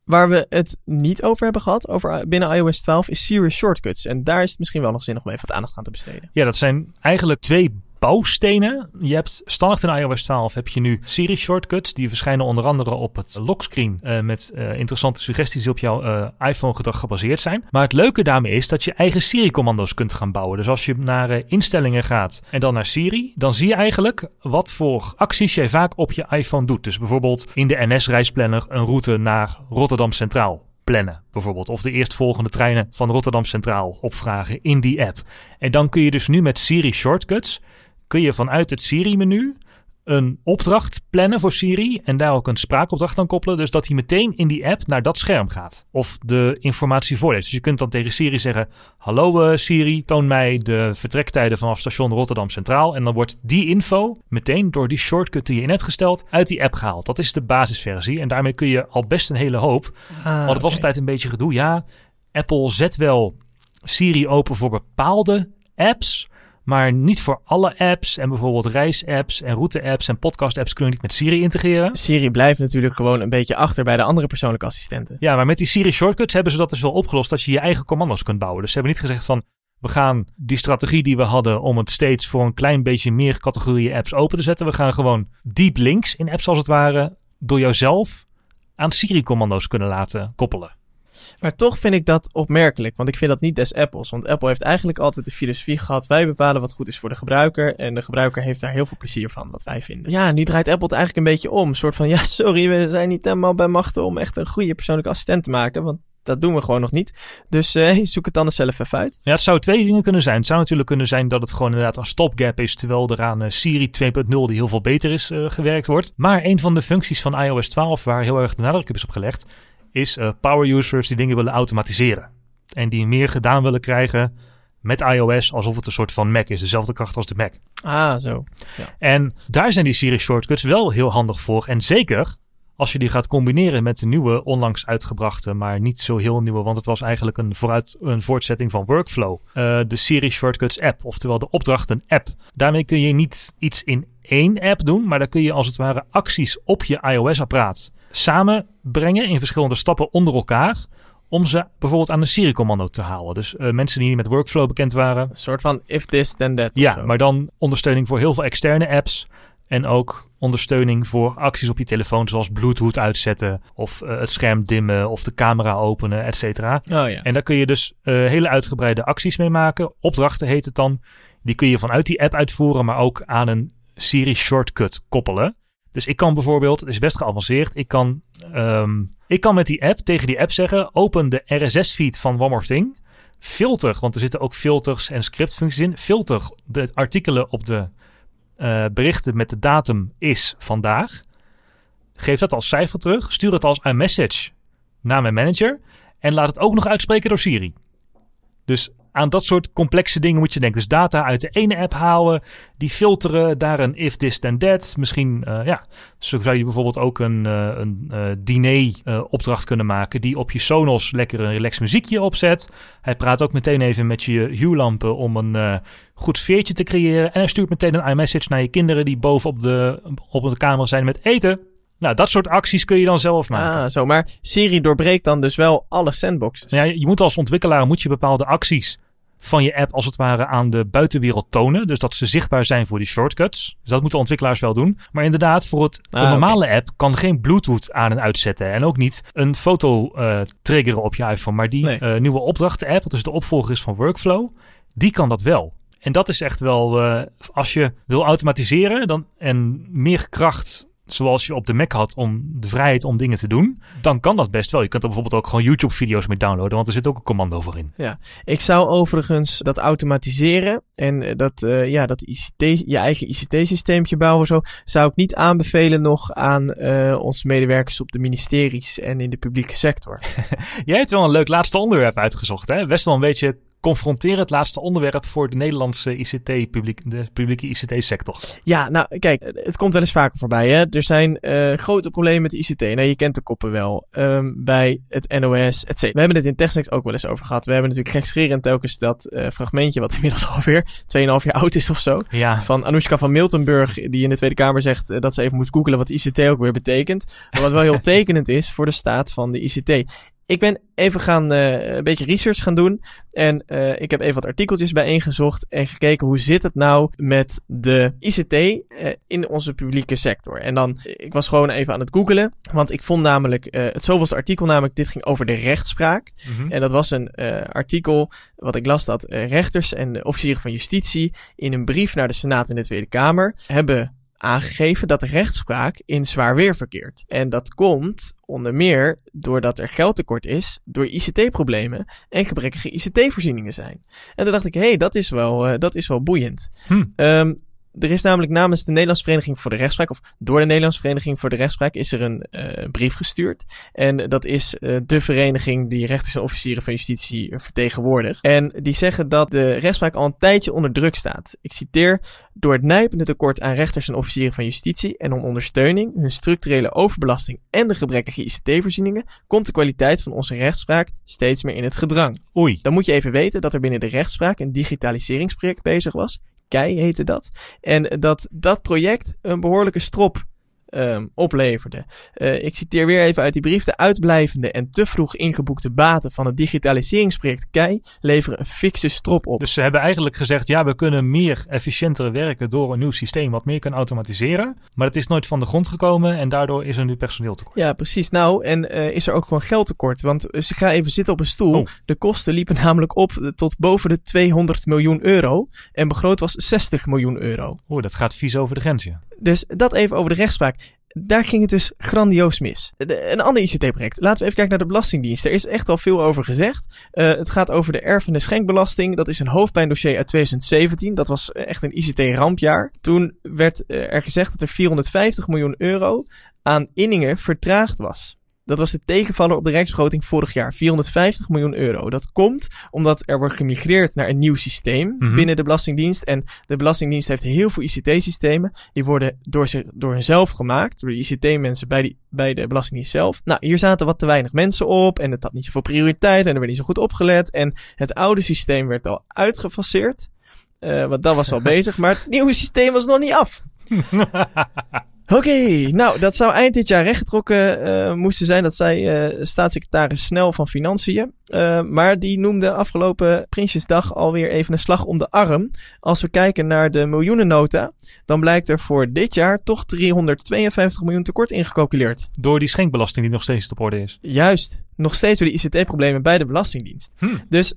Waar we het niet over hebben gehad, over binnen iOS 12, is Siri Shortcuts. En daar is het misschien wel nog zin om even wat aandacht aan te besteden. Ja, dat zijn eigenlijk twee bouwstenen. Je hebt standaard in iOS 12 heb je nu Siri shortcuts. Die verschijnen onder andere op het lockscreen uh, met uh, interessante suggesties die op jouw uh, iPhone gedrag gebaseerd zijn. Maar het leuke daarmee is dat je eigen Siri commando's kunt gaan bouwen. Dus als je naar instellingen gaat en dan naar Siri, dan zie je eigenlijk wat voor acties jij vaak op je iPhone doet. Dus bijvoorbeeld in de NS-reisplanner een route naar Rotterdam Centraal plannen, bijvoorbeeld. Of de eerstvolgende treinen van Rotterdam Centraal opvragen in die app. En dan kun je dus nu met Siri Shortcuts kun je vanuit het Siri-menu een opdracht plannen voor Siri en daar ook een spraakopdracht aan koppelen. Dus dat hij meteen in die app naar dat scherm gaat. Of de informatie voorleest. Dus je kunt dan tegen Siri zeggen: Hallo uh, Siri, toon mij de vertrektijden vanaf station Rotterdam Centraal. En dan wordt die info meteen door die shortcut die je in hebt gesteld uit die app gehaald. Dat is de basisversie. En daarmee kun je al best een hele hoop. Ah, Want het was altijd een beetje gedoe. Ja, Apple zet wel Siri open voor bepaalde apps maar niet voor alle apps. En bijvoorbeeld reisapps en route-apps en podcast-apps kunnen niet met Siri integreren. Siri blijft natuurlijk gewoon een beetje achter bij de andere persoonlijke assistenten. Ja, maar met die Siri shortcuts hebben ze dat dus wel opgelost dat je je eigen commando's kunt bouwen. Dus ze hebben niet gezegd van we gaan die strategie die we hadden om het steeds voor een klein beetje meer categorieën apps open te zetten. We gaan gewoon deep links in apps als het ware door jouzelf aan Siri-commando's kunnen laten koppelen. Maar toch vind ik dat opmerkelijk, want ik vind dat niet des Apples. Want Apple heeft eigenlijk altijd de filosofie gehad: wij bepalen wat goed is voor de gebruiker. En de gebruiker heeft daar heel veel plezier van, wat wij vinden. Ja, nu draait Apple het eigenlijk een beetje om. Een soort van: ja, sorry, we zijn niet helemaal bij machten om echt een goede persoonlijke assistent te maken. Want dat doen we gewoon nog niet. Dus uh, zoek het dan zelf even uit. Ja, het zou twee dingen kunnen zijn. Het zou natuurlijk kunnen zijn dat het gewoon inderdaad een stopgap is. Terwijl er aan uh, Siri 2.0, die heel veel beter is, uh, gewerkt wordt. Maar een van de functies van iOS 12, waar heel erg de nadruk op is opgelegd, is uh, power users die dingen willen automatiseren. En die meer gedaan willen krijgen met iOS alsof het een soort van Mac is. Dezelfde kracht als de Mac. Ah, zo. Ja. En daar zijn die Siri shortcuts wel heel handig voor. En zeker als je die gaat combineren met de nieuwe, onlangs uitgebrachte, maar niet zo heel nieuwe, want het was eigenlijk een, vooruit, een voortzetting van Workflow. Uh, de Siri Shortcuts app, oftewel de opdrachten app. Daarmee kun je niet iets in één app doen, maar daar kun je als het ware acties op je iOS-apparaat samenbrengen in verschillende stappen onder elkaar. Om ze bijvoorbeeld aan een Siri-commando te halen. Dus uh, mensen die niet met workflow bekend waren. Een soort van if this then that. Ja, maar dan ondersteuning voor heel veel externe apps. En ook ondersteuning voor acties op je telefoon, zoals Bluetooth uitzetten, of uh, het scherm dimmen, of de camera openen, et cetera. Oh, ja. En daar kun je dus uh, hele uitgebreide acties mee maken. Opdrachten heet het dan. Die kun je vanuit die app uitvoeren, maar ook aan een Siri shortcut koppelen. Dus ik kan bijvoorbeeld, het is best geavanceerd, ik kan, um, ik kan met die app tegen die app zeggen: open de RSS-feed van One More Thing. filter, want er zitten ook filters en scriptfuncties in. Filter de artikelen op de uh, berichten met de datum is vandaag. Geef dat als cijfer terug. Stuur het als iMessage naar mijn manager. En laat het ook nog uitspreken door Siri. Dus aan dat soort complexe dingen moet je denken. Dus data uit de ene app halen, die filteren, daar een if this then that. Misschien, uh, ja, zo zou je bijvoorbeeld ook een, uh, een uh, diner opdracht kunnen maken die op je Sonos lekker een relax muziekje opzet. Hij praat ook meteen even met je Hue-lampen om een goed sfeertje te creëren. En hij stuurt meteen een iMessage naar je kinderen die boven op de, op de kamer zijn met eten. Nou, dat soort acties kun je dan zelf maken. Ah, zo. Maar Siri doorbreekt dan dus wel alle sandboxes. Ja, je moet als ontwikkelaar moet je bepaalde acties van je app als het ware aan de buitenwereld tonen. Dus dat ze zichtbaar zijn voor die shortcuts. Dus dat moeten ontwikkelaars wel doen. Maar inderdaad, voor het ah, normale app kan geen Bluetooth aan en uitzetten. En ook niet een foto uh, triggeren op je iPhone. Maar die nee. uh, nieuwe opdrachten app, wat dus de opvolger is van Workflow, die kan dat wel. En dat is echt wel, uh, als je wil automatiseren dan, en meer kracht zoals je op de Mac had om de vrijheid om dingen te doen, dan kan dat best wel. Je kunt er bijvoorbeeld ook gewoon YouTube-video's mee downloaden, want er zit ook een commando voor in. Ja, ik zou overigens dat automatiseren en eh, dat, uh, ja, dat ICT, je eigen ICT-systeempje bouwen zo, zou ik niet aanbevelen nog aan uh, onze medewerkers op de ministeries en in de publieke sector. Jij hebt wel een leuk laatste onderwerp uitgezocht, hè? Best wel een beetje confronteren het laatste onderwerp voor de Nederlandse ICT, publiek, de publieke ICT-sector. Ja, nou kijk, het komt wel eens vaker voorbij. Hè? Er zijn uh, grote problemen met de ICT. Nou, je kent de koppen wel. Um, bij het NOS, etc. We hebben het in TechSnacks ook wel eens over gehad. We hebben natuurlijk gekscherend telkens dat uh, fragmentje, wat inmiddels alweer 2,5 jaar oud is of zo. Ja. Van Anoushka van Miltenburg, die in de Tweede Kamer zegt uh, dat ze even moet googelen wat ICT ook weer betekent. Maar wat wel heel tekenend is voor de staat van de ICT. Ik ben even gaan uh, een beetje research gaan doen. En uh, ik heb even wat artikeltjes bijeengezocht en gekeken hoe zit het nou met de ICT uh, in onze publieke sector. En dan, ik was gewoon even aan het googelen, want ik vond namelijk het zoveelste artikel, namelijk dit ging over de rechtspraak. Mm -hmm. En dat was een artikel wat ik las dat rechters en officieren van justitie in een brief naar de Senaat en de Tweede Kamer hebben aangegeven dat de rechtspraak in zwaar weer verkeert. En dat komt onder meer doordat er geldtekort is, door ICT-problemen en gebrekkige ICT-voorzieningen zijn. En toen dacht ik, hé, hey, dat is wel, uh, dat is wel boeiend. Hm. Um, er is namelijk namens de Nederlandse Vereniging voor de Rechtspraak, of door de Nederlandse Vereniging voor de Rechtspraak, is er een uh, brief gestuurd. En dat is uh, de vereniging die rechters en officieren van justitie vertegenwoordigt. En die zeggen dat de rechtspraak al een tijdje onder druk staat. Ik citeer, door het nijpende tekort aan rechters en officieren van justitie en om ondersteuning, hun structurele overbelasting en de gebrekkige ICT-voorzieningen, komt de kwaliteit van onze rechtspraak steeds meer in het gedrang. Oei. Dan moet je even weten dat er binnen de rechtspraak een digitaliseringsproject bezig was. KEI heette dat. En dat dat project een behoorlijke strop um, opleverde. Uh, ik citeer weer even uit die brief. De uitblijvende en te vroeg ingeboekte baten van het digitaliseringsproject KEI leveren een fikse strop op. Dus ze hebben eigenlijk gezegd, ja, we kunnen meer efficiënter werken door een nieuw systeem wat meer kan automatiseren. Maar het is nooit van de grond gekomen en daardoor is er nu personeeltekort. Ja, precies. Nou, en uh, is er ook gewoon geldtekort. Want ze gaan even zitten op een stoel. Oh. De kosten liepen namelijk op tot boven de 200 miljoen euro. En begroot was 60 miljoen euro. Oeh, dat gaat vies over de grens, ja. Dus dat even over de rechtspraak daar ging het dus grandioos mis. Een ander ICT-project. Laten we even kijken naar de Belastingdienst. Er is echt al veel over gezegd. Uh, het gaat over de erf- en schenkbelasting. Dat is een hoofdpijndossier uit 2017. Dat was echt een ICT-rampjaar. Toen werd uh, er gezegd dat er 450 miljoen euro aan inningen vertraagd was. Dat was de tegenvaller op de rijksbegroting vorig jaar. 450 miljoen euro. Dat komt omdat er wordt gemigreerd naar een nieuw systeem mm -hmm. binnen de Belastingdienst. En de Belastingdienst heeft heel veel ICT-systemen. Die worden door, zich, door hunzelf gemaakt. Door de ICT-mensen bij, die, bij de Belastingdienst zelf. Nou, hier zaten wat te weinig mensen op. En het had niet zoveel prioriteit. En er werd niet zo goed opgelet. En het oude systeem werd al uitgefaseerd. Uh, want dat was al bezig. Maar het nieuwe systeem was nog niet af. Oké, okay, nou, dat zou eind dit jaar rechtgetrokken uh, moesten zijn. Dat zei uh, staatssecretaris Snel van Financiën. Uh, maar die noemde afgelopen Prinsjesdag alweer even een slag om de arm. Als we kijken naar de miljoenennota, dan blijkt er voor dit jaar toch 352 miljoen tekort ingecalculeerd. Door die schenkbelasting die nog steeds op orde is. Juist, nog steeds door de ICT-problemen bij de Belastingdienst. Hm. Dus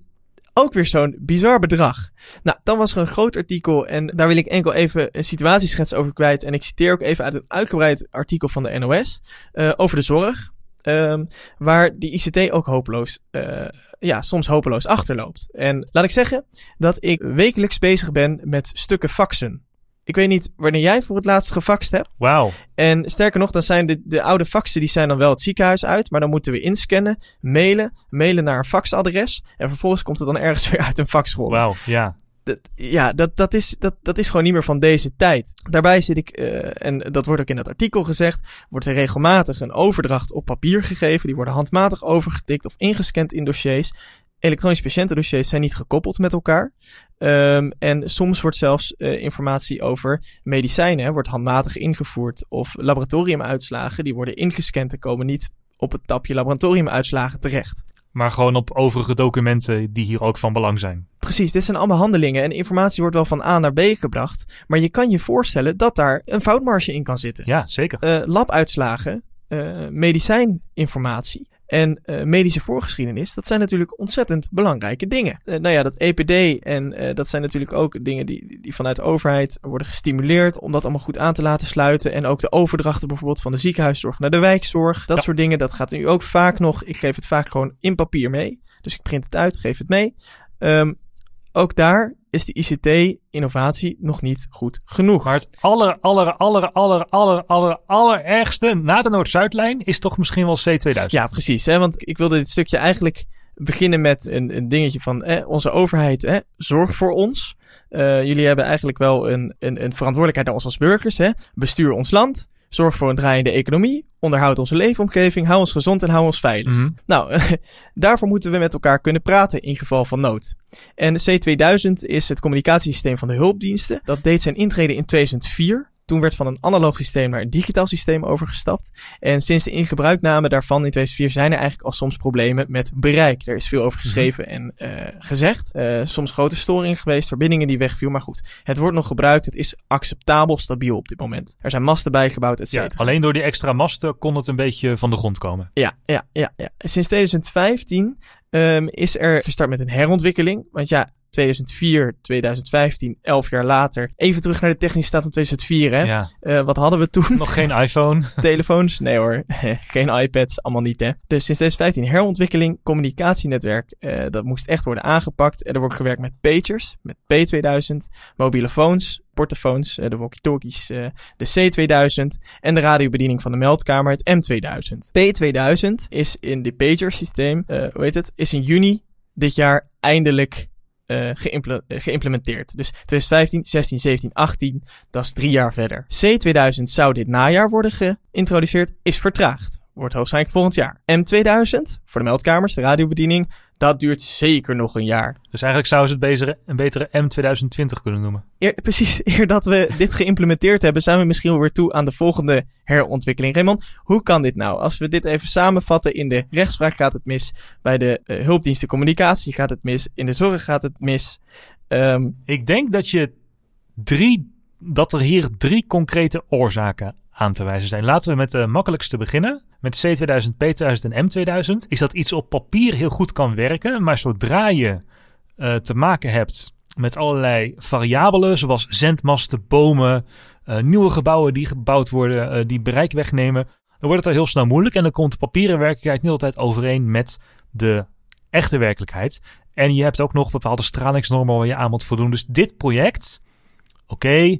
ook weer zo'n bizar bedrag. Nou, dan was er een groot artikel en daar wil ik enkel even een situatieschets over kwijt. En ik citeer ook even uit een uitgebreid artikel van de NOS uh, over de zorg. ehm, waar die ICT ook hopeloos, uh, ja, soms hopeloos achterloopt. En laat ik zeggen dat ik wekelijks bezig ben met stukken faxen. Ik weet niet wanneer jij voor het laatst gefaxt hebt. Wauw. En sterker nog, dan zijn de, de oude faxen die zijn dan wel het ziekenhuis uit. Maar dan moeten we inscannen, mailen, mailen naar een faxadres. En vervolgens komt het dan ergens weer uit een faxrol. Wauw, ja. Dat, ja, dat, dat, is, dat, dat is gewoon niet meer van deze tijd. Daarbij zit ik, uh, en dat wordt ook in het artikel gezegd, wordt er regelmatig een overdracht op papier gegeven. Die worden handmatig overgetikt of ingescand in dossiers elektronische patiëntendossiers zijn niet gekoppeld met elkaar. Um, en soms wordt zelfs uh, informatie over medicijnen wordt handmatig ingevoerd. Of laboratoriumuitslagen die worden ingescand en komen niet op het tapje laboratoriumuitslagen terecht. Maar gewoon op overige documenten die hier ook van belang zijn. Precies, dit zijn allemaal handelingen en informatie wordt wel van A naar B gebracht. Maar je kan je voorstellen dat daar een foutmarge in kan zitten. Ja, zeker. Uh, labuitslagen, uh, medicijninformatie en uh, medische voorgeschiedenis, dat zijn natuurlijk ontzettend belangrijke dingen. Uh, nou ja, dat EPD en uh, dat zijn natuurlijk ook dingen die, die vanuit de overheid worden gestimuleerd om dat allemaal goed aan te laten sluiten. En ook de overdrachten bijvoorbeeld van de ziekenhuiszorg naar de wijkzorg. Dat ja. soort dingen, dat gaat nu ook vaak nog. Ik geef het vaak gewoon in papier mee. Dus ik print het uit, geef het mee. Um, ook daar is de ICT-innovatie nog niet goed genoeg. Maar het aller, aller, aller, aller, aller, aller, allerergste na de Noord-Zuidlijn is toch misschien wel C2000. Ja, precies. Hè? Want ik wilde dit stukje eigenlijk beginnen met een, een dingetje van eh, onze overheid, eh, zorg voor ons. Uh, jullie hebben eigenlijk wel een, een, een verantwoordelijkheid naar ons als burgers. Hè? Bestuur ons land. Zorg voor een draaiende economie. Onderhoud onze leefomgeving. Hou ons gezond en hou ons veilig. Mm -hmm. Nou, daarvoor moeten we met elkaar kunnen praten in geval van nood. En C2000 is het communicatiesysteem van de hulpdiensten. Dat deed zijn intrede in 2004. Toen werd van een analoog systeem naar een digitaal systeem overgestapt. En sinds de ingebruikname daarvan in 2004 zijn er eigenlijk al soms problemen met bereik. Er is veel over geschreven en uh, gezegd. Uh, soms grote storingen geweest, verbindingen die wegvielen. Maar goed, het wordt nog gebruikt. Het is acceptabel stabiel op dit moment. Er zijn masten bijgebouwd, et cetera. Ja, alleen door die extra masten kon het een beetje van de grond komen. Ja, ja, ja. ja. Sinds 2015 um, is er gestart met een herontwikkeling. Want ja, 2004, 2015, 11 jaar later. Even terug naar de technische staat van 2004. Hè? Ja. Uh, wat hadden we toen? Nog geen iPhone. Telefoons? Nee hoor. geen iPads, allemaal niet hè. Dus sinds 2015 herontwikkeling, communicatienetwerk. Uh, dat moest echt worden aangepakt. En er wordt gewerkt met pagers, met P2000, mobiele phones, portofoons, uh, de walkie-talkies, de C2000 en de radiobediening van de meldkamer, het M2000. P2000 is in de pager systeem, hoe heet het, is in juni dit jaar eindelijk uh, geïmple geïmplementeerd. Dus 2015, 16, 17, 18, dat is drie jaar verder. C2000 zou dit najaar worden geïntroduceerd, is vertraagd. Wordt waarschijnlijk volgend jaar. M2000, voor de meldkamers, de radiobediening, dat duurt zeker nog een jaar. Dus eigenlijk zouden ze het betere, een betere M2020 kunnen noemen. Eer, precies, eer dat we dit geïmplementeerd hebben, zijn we misschien wel weer toe aan de volgende herontwikkeling. Raymond, hoe kan dit nou? Als we dit even samenvatten, in de rechtspraak gaat het mis, bij de uh, hulpdiensten communicatie gaat het mis, in de zorg gaat het mis. Um, Ik denk dat je drie, dat er hier drie concrete oorzaken aan te wijzen zijn. Laten we met de makkelijkste beginnen. Met C2000, P2000 en M2000 is dat iets op papier heel goed kan werken, maar zodra je uh, te maken hebt met allerlei variabelen, zoals zendmasten, bomen, uh, nieuwe gebouwen die gebouwd worden, uh, die bereik wegnemen, dan wordt het al heel snel moeilijk en dan komt de papieren werkelijkheid niet altijd overeen met de echte werkelijkheid. En je hebt ook nog bepaalde stralingsnormen waar je aan moet voldoen. Dus dit project, oké,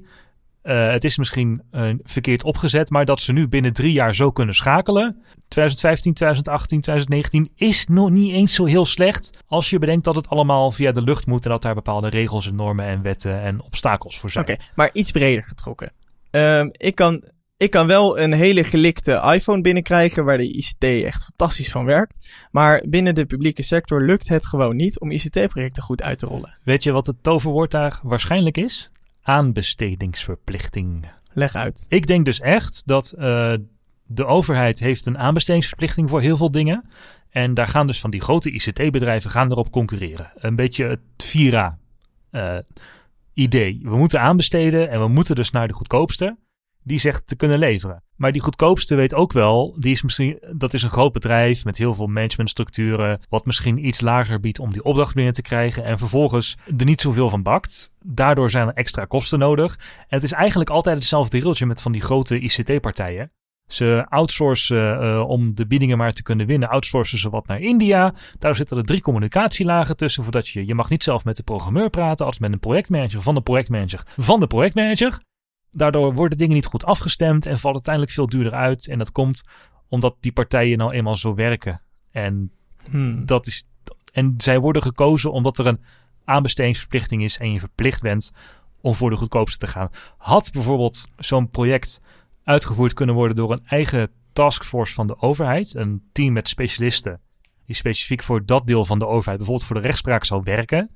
Uh, het is misschien uh, verkeerd opgezet, maar dat ze nu binnen drie jaar zo kunnen schakelen. 2015, 2018, 2019 is nog niet eens zo heel slecht. Als je bedenkt dat het allemaal via de lucht moet en dat daar bepaalde regels en normen en wetten en obstakels voor zijn. Oké, okay, maar iets breder getrokken. Um, ik, kan, ik kan wel een hele gelikte iPhone binnenkrijgen waar de ICT echt fantastisch van werkt. Maar binnen de publieke sector lukt het gewoon niet om ICT-projecten goed uit te rollen. Weet je wat het toverwoord daar waarschijnlijk is? Aanbestedingsverplichting. Leg uit. Ik denk dus echt dat uh, de overheid heeft een aanbestedingsverplichting voor heel veel dingen. En daar gaan dus van die grote ICT-bedrijven gaan erop concurreren. Een beetje het Vira uh, idee. We moeten aanbesteden en we moeten dus naar de goedkoopste. Die zegt te kunnen leveren. Maar die goedkoopste weet ook wel, die is misschien, dat is een groot bedrijf met heel veel managementstructuren, wat misschien iets lager biedt om die opdracht binnen te krijgen en vervolgens er niet zoveel van bakt. Daardoor zijn er extra kosten nodig. En het is eigenlijk altijd hetzelfde reeltje met van die grote ICT-partijen. Ze outsourcen uh, om de biedingen maar te kunnen winnen, outsourcen ze wat naar India. Daar zitten er drie communicatielagen tussen, voordat je, je mag niet zelf met de programmeur praten, als met een projectmanager van de projectmanager van de projectmanager. Daardoor worden dingen niet goed afgestemd en valt uiteindelijk veel duurder uit. En dat komt omdat die partijen nou eenmaal zo werken. En, Hmm. dat is, en zij worden gekozen omdat er een aanbestedingsverplichting is en je verplicht bent om voor de goedkoopste te gaan. Had bijvoorbeeld zo'n project uitgevoerd kunnen worden door een eigen taskforce van de overheid, een team met specialisten die specifiek voor dat deel van de overheid, bijvoorbeeld voor de rechtspraak, zou werken,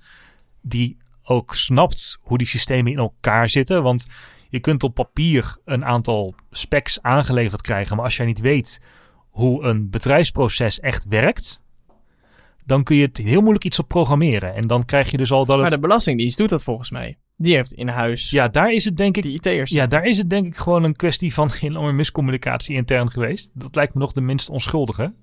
die ook snapt hoe die systemen in elkaar zitten. Want je kunt op papier een aantal specs aangeleverd krijgen, maar als jij niet weet hoe een bedrijfsproces echt werkt, dan kun je het heel moeilijk iets op programmeren. En dan krijg je dus al dat Maar de Belastingdienst doet dat volgens mij. Die heeft in huis Ja, daar is het denk ik... die IT'ers. Ja, daar is het denk ik gewoon een kwestie van enorme miscommunicatie intern geweest. Dat lijkt me nog de minst onschuldige.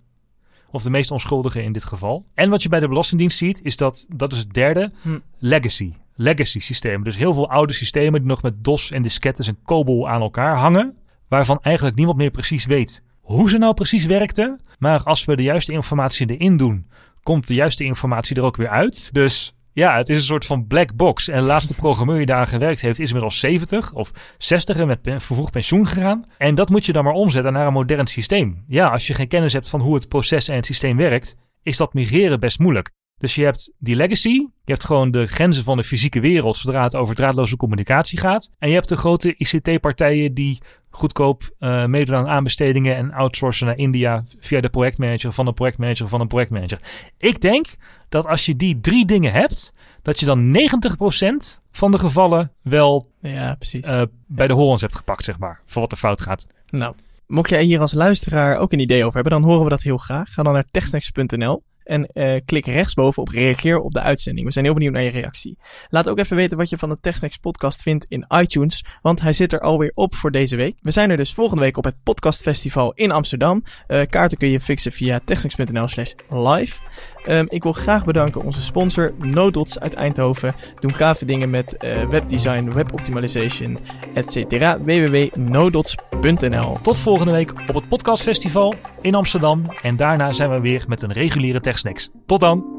Of de meest onschuldige in dit geval. En wat je bij de Belastingdienst ziet, is dat, dat is het derde, Hm. legacy. Legacy systemen. Dus heel veel oude systemen die nog met DOS en diskettes en COBOL aan elkaar hangen. Waarvan eigenlijk niemand meer precies weet hoe ze nou precies werkten. Maar als we de juiste informatie erin doen, komt de juiste informatie er ook weer uit. Dus ja, het is een soort van black box. En de laatste programmeur die daar gewerkt heeft, is inmiddels 70 of 60 en met vervroegd pensioen gegaan. En dat moet je dan maar omzetten naar een modern systeem. Ja, als je geen kennis hebt van hoe het proces en het systeem werkt, is dat migreren best moeilijk. Dus je hebt die legacy, je hebt gewoon de grenzen van de fysieke wereld zodra het over draadloze communicatie gaat. En je hebt de grote ICT-partijen die goedkoop eh, meedoen aan aanbestedingen en outsourcen naar India via de projectmanager van een projectmanager van een projectmanager. Ik denk dat als je die drie dingen hebt, dat je dan 90% van de gevallen wel Ja, precies. eh, bij de horens hebt gepakt, zeg maar. Voor wat er fout gaat. Nou, mocht jij hier als luisteraar ook een idee over hebben, dan horen we dat heel graag. Ga dan naar techsnacks.nl en eh, klik rechtsboven op reageer op de uitzending. We zijn heel benieuwd naar je reactie. Laat ook even weten wat je van de TechSnacks podcast vindt in iTunes, want hij zit er alweer op voor deze week. We zijn er dus volgende week op het podcastfestival in Amsterdam. Eh, kaarten kun je fixen via techsnacks.nl slash live. Ehm, ik wil graag bedanken onze sponsor Nodots uit Eindhoven. Doen gave dingen met eh, webdesign, weboptimization, etc. www.nodots.nl Tot volgende week op het podcastfestival in Amsterdam. En daarna zijn we weer met een reguliere TechSnacks. Tot dan!